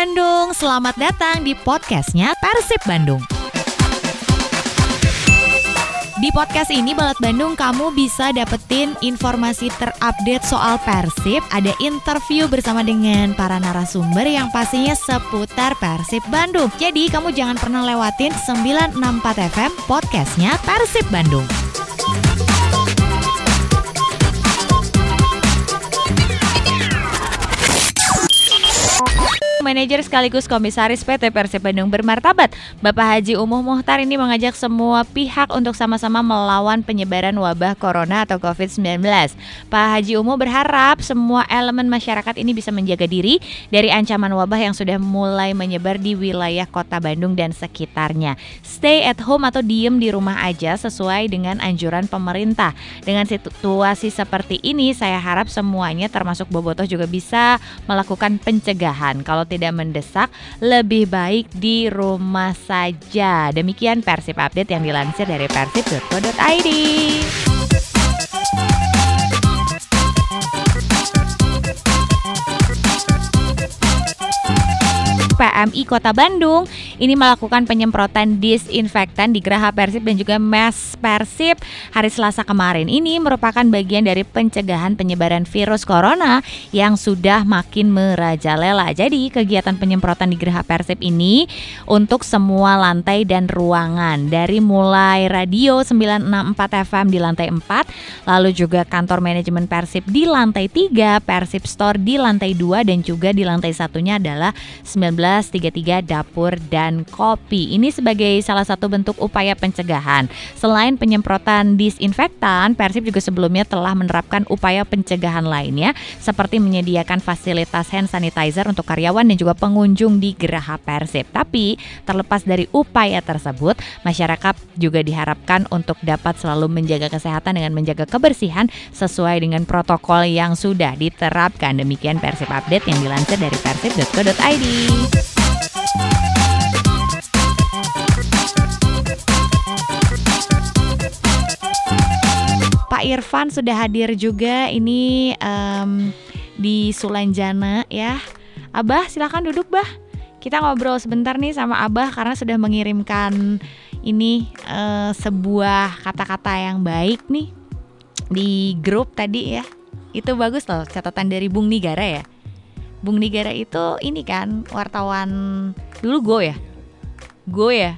Bandung, selamat datang di podcastnya Persib Bandung. Di podcast ini Balat Bandung kamu bisa dapetin informasi terupdate soal Persib, ada interview bersama dengan para narasumber yang pastinya seputar Persib Bandung. Jadi kamu jangan pernah lewatin 964 FM podcastnya Persib Bandung. Manajer sekaligus Komisaris PT Persib Bandung bermartabat, Bapak Haji Umuh Muhtar ini mengajak semua pihak untuk sama-sama melawan penyebaran wabah corona atau COVID-19. Pak Haji Umuh berharap semua elemen masyarakat ini bisa menjaga diri dari ancaman wabah yang sudah mulai menyebar di wilayah kota Bandung dan sekitarnya. Stay at home atau diem di rumah aja sesuai dengan anjuran pemerintah. Dengan situasi seperti ini, saya harap semuanya termasuk Bobotoh juga bisa melakukan pencegahan. Kalau tidak mendesak, lebih baik di rumah saja. Demikian Persib Update yang dilansir dari persib.co.id. PMI Kota Bandung ini melakukan penyemprotan disinfektan di Geraha Persib dan juga Mes Persib hari Selasa kemarin. Ini merupakan bagian dari pencegahan penyebaran virus corona yang sudah makin merajalela. Jadi kegiatan penyemprotan di Geraha Persib ini untuk semua lantai dan ruangan dari mulai radio 964 FM di lantai 4, lalu juga kantor manajemen Persib di lantai 3, Persib Store di lantai 2 dan juga di lantai satunya adalah 19 1933 Dapur dan Kopi. Ini sebagai salah satu bentuk upaya pencegahan. Selain penyemprotan disinfektan, Persib juga sebelumnya telah menerapkan upaya pencegahan lainnya seperti menyediakan fasilitas hand sanitizer untuk karyawan dan juga pengunjung di Geraha Persib. Tapi terlepas dari upaya tersebut, masyarakat juga diharapkan untuk dapat selalu menjaga kesehatan dengan menjaga kebersihan sesuai dengan protokol yang sudah diterapkan. Demikian Persib Update yang dilansir dari persib.co.id. Pak Irfan sudah hadir juga ini um, di Sulanjana ya. Abah silahkan duduk bah. Kita ngobrol sebentar nih sama Abah karena sudah mengirimkan ini uh, sebuah kata-kata yang baik nih di grup tadi ya. Itu bagus loh catatan dari Bung Nigara ya. Bung Nigara itu ini kan wartawan dulu gue ya. Gue ya.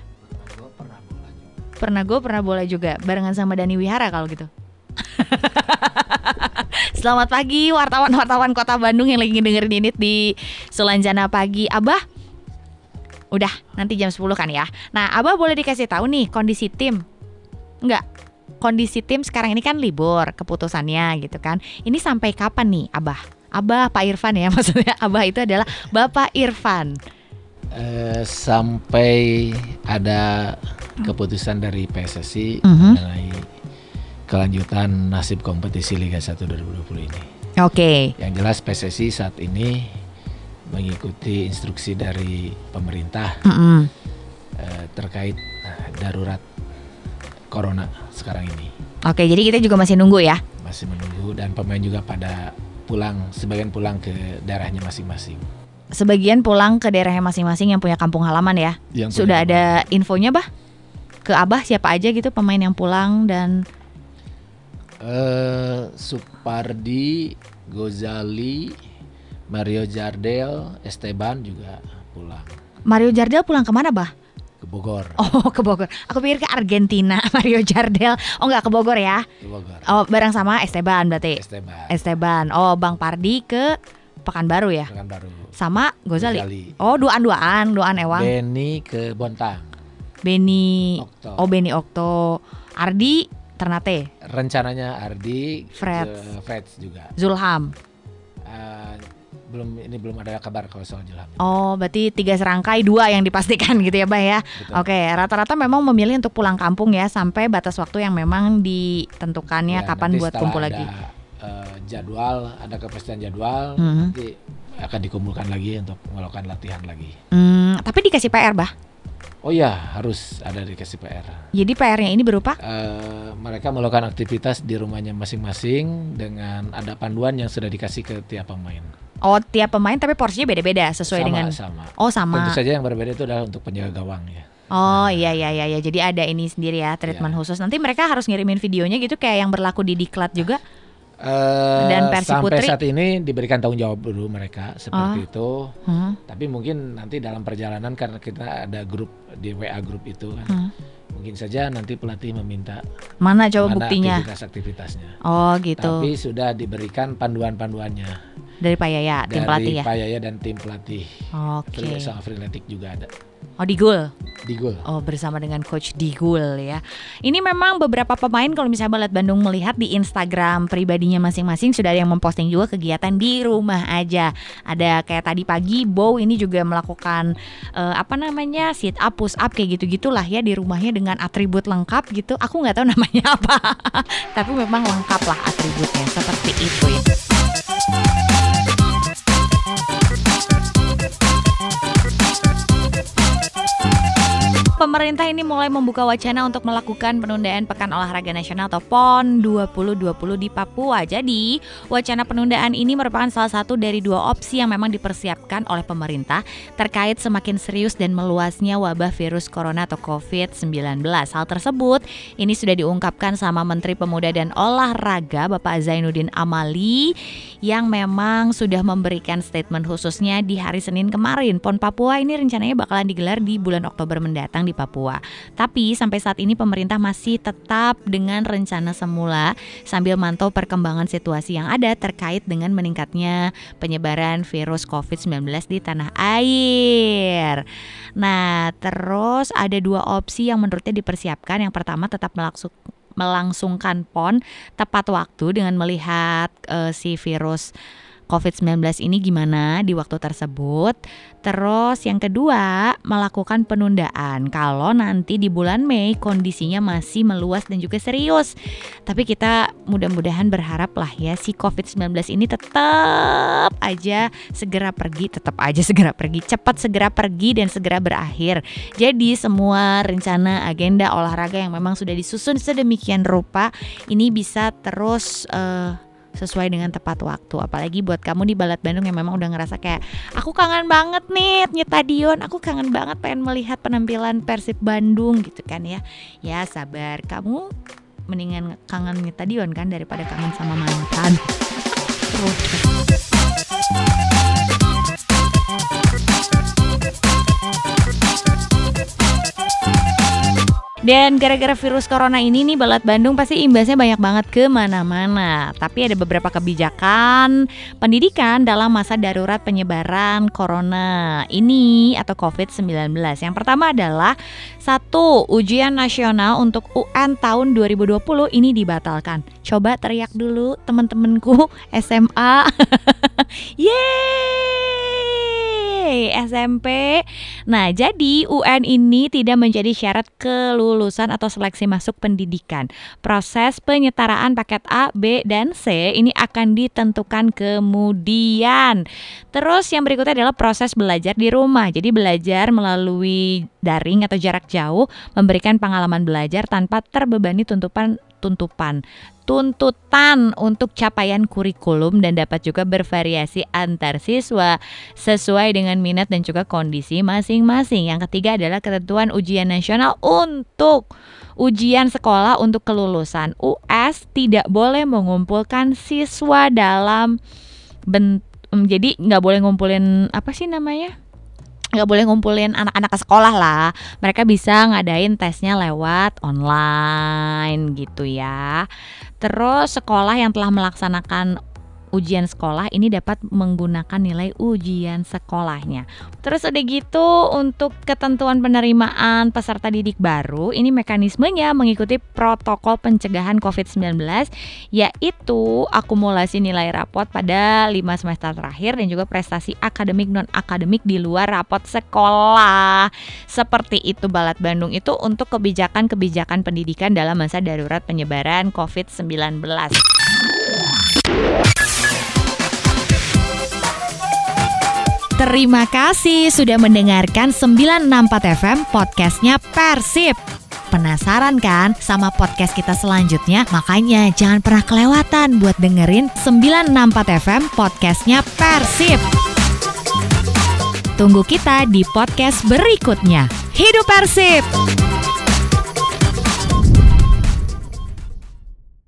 Pernah gue pernah bola juga barengan sama Dani Wihara kalau gitu. Selamat pagi wartawan-wartawan Kota Bandung yang lagi dengerin ini di Sulanjana pagi. Abah, udah nanti jam 10 kan ya. Nah, Abah boleh dikasih tahu nih kondisi tim. Enggak, kondisi tim sekarang ini kan libur keputusannya gitu kan. Ini sampai kapan nih, Abah? Abah Pak Irfan ya maksudnya. Abah itu adalah Bapak Irfan. Uh, sampai ada keputusan dari PSSI uh mhm. -huh. mengenai kelanjutan nasib kompetisi Liga 1 2020 ini. Oke. Okay. Yang jelas PSSI saat ini mengikuti instruksi dari pemerintah mm -hmm. terkait uh, darurat corona sekarang ini. Oke, jadi kita juga masih nunggu ya? Masih menunggu dan pemain juga pada pulang, sebagian pulang ke daerahnya masing-masing. Sebagian pulang ke daerahnya masing-masing yang punya kampung halaman ya? Yang Sudah ada infonya, Bah? Ke Abah siapa aja gitu pemain yang pulang dan uh, Supardi, Gozali, Mario Jardel, Esteban juga pulang. Mario Jardel pulang ke mana, Bah? Ke Bogor. Oh, ke Bogor. Aku pikir ke Argentina, Mario Jardel. Oh, enggak ke Bogor ya? Ke Bogor. Oh, bareng sama Esteban berarti. Esteban. Esteban. Oh, Bang Pardi ke Pekanbaru ya? Pekanbaru. Sama Gozali. Gozali. Oh, duaan-duaan, duaan Ewang. Beni ke Bontang. Beni. Okto. Oh, Beni Okto. Ardi Ternate. Rencananya Ardi, Fred, Fred juga. Zulham. Uh, belum ini belum ada kabar kalau soal Zulham. Oh, berarti tiga serangkai dua yang dipastikan gitu ya, Bang ya. Oke, rata-rata memang memilih untuk pulang kampung ya sampai batas waktu yang memang ditentukannya ya, kapan buat kumpul ada, lagi. Uh, jadwal, ada kepastian jadwal, hmm. nanti akan dikumpulkan lagi untuk melakukan latihan lagi. Hmm, tapi dikasih PR, Bah? Oh ya, harus ada dikasih PR. Jadi PR-nya ini berupa? Uh, mereka melakukan aktivitas di rumahnya masing-masing dengan ada panduan yang sudah dikasih ke tiap pemain. Oh, tiap pemain tapi porsinya beda-beda sesuai sama, dengan sama. Oh, sama. Tentu saja yang berbeda itu adalah untuk penjaga gawang ya. Oh iya iya iya ya. Jadi ada ini sendiri ya treatment Iya. khusus. Nanti mereka harus ngirimin videonya gitu kayak yang berlaku di Diklat juga. Eh, Dan Persi sampai Putri? saat ini diberikan tanggung jawab dulu mereka seperti itu. Hmm. Tapi mungkin nanti dalam perjalanan karena kita ada grup di WA grup itu kan. Hmm. Mungkin saja nanti pelatih meminta Mana coba mana buktinya? aktivitas-aktivitasnya. Oh gitu. Tapi sudah diberikan panduan-panduannya Dari Pak Yaya, tim dari pelatih ya. Pak Yaya dan tim pelatih. Oke. Free- Sama Freeletic juga ada Oh di Gul. di gol. Oh bersama dengan Coach Digul ya. Ini memang beberapa pemain kalau misalnya Balat Bandung melihat di Instagram pribadinya masing-masing sudah ada yang memposting juga kegiatan di rumah aja. Ada kayak tadi pagi Bow ini juga melakukan eh, apa namanya sit up, push up kayak gitu gitulah ya di rumahnya dengan atribut lengkap gitu. Aku nggak tahu namanya apa, tapi memang lengkap lah atributnya seperti itu ya. Pemerintah ini mulai membuka wacana untuk melakukan penundaan Pekan Olahraga Nasional atau PON 2020 di Papua. Jadi, wacana penundaan ini merupakan salah satu dari dua opsi yang memang dipersiapkan oleh pemerintah terkait semakin serius dan meluasnya wabah virus corona atau COVID-19. Hal tersebut ini sudah diungkapkan sama Menteri Pemuda dan Olahraga Bapak Zainuddin Amali yang memang sudah memberikan statement khususnya di hari Senin kemarin. PON Papua ini rencananya bakalan digelar di bulan Oktober mendatang di Papua. Tapi sampai saat ini pemerintah masih tetap dengan rencana semula sambil mantau perkembangan situasi yang ada terkait dengan meningkatnya penyebaran virus COVID-19 di tanah air. Nah, terus ada dua opsi yang menurutnya dipersiapkan. Yang pertama tetap melaksuk melangsungkan PON tepat waktu dengan melihat eh, si virus COVID-19 ini gimana di waktu tersebut. Terus yang kedua, melakukan penundaan kalau nanti di bulan Mei kondisinya masih meluas dan juga serius. Tapi kita mudah-mudahan berharap lah ya si COVID-19 ini tetap aja segera pergi, tetap aja segera pergi, cepat segera pergi dan segera berakhir. Jadi semua rencana agenda olahraga yang memang sudah disusun sedemikian rupa ini bisa terus eh, sesuai dengan tepat waktu. Apalagi buat kamu di Balat Bandung yang memang udah ngerasa kayak aku kangen banget nih nyetadion, aku kangen banget pengen melihat penampilan Persib Bandung gitu kan ya. Ya sabar, kamu mendingan kangen nyetadion kan daripada kangen sama mantan. Terus. Dan gara-gara virus corona ini nih Balat Bandung pasti imbasnya banyak banget ke mana-mana. Tapi ada beberapa kebijakan pendidikan dalam masa darurat penyebaran corona ini atau COVID-19. Yang pertama adalah satu, ujian nasional untuk UN tahun 2020 ini dibatalkan. Coba teriak dulu teman-temanku SMA. Yeay! SMP. Nah, jadi UN ini tidak menjadi syarat kelulusan atau seleksi masuk pendidikan. Proses penyetaraan paket A, B, dan C ini akan ditentukan kemudian. Terus yang berikutnya adalah proses belajar di rumah. Jadi belajar melalui daring atau jarak jauh memberikan pengalaman belajar tanpa terbebani tuntutan tuntupan tuntutan untuk capaian kurikulum dan dapat juga bervariasi antar siswa sesuai dengan minat dan juga kondisi masing-masing. Yang ketiga adalah ketentuan ujian nasional untuk ujian sekolah untuk kelulusan. US tidak boleh mengumpulkan siswa dalam bentuk jadi nggak boleh ngumpulin apa sih namanya? Nggak boleh ngumpulin anak-anak ke sekolah lah. Mereka bisa ngadain tesnya lewat online gitu ya. Terus sekolah yang telah melaksanakan ujian sekolah ini dapat menggunakan nilai ujian sekolahnya. Terus udah gitu untuk ketentuan penerimaan peserta didik baru, ini mekanismenya mengikuti protokol pencegahan COVID-19 yaitu akumulasi nilai rapot pada 5 semester terakhir dan juga prestasi akademik non akademik di luar rapot sekolah. Seperti itu Balat Bandung itu untuk kebijakan-kebijakan pendidikan dalam masa darurat penyebaran COVID-19. Terima kasih sudah mendengarkan 964 FM podcastnya Persib. Penasaran kan sama podcast kita selanjutnya? Makanya jangan pernah kelewatan buat dengerin 964 FM podcastnya Persib. Tunggu kita di podcast berikutnya. Hidup Persib!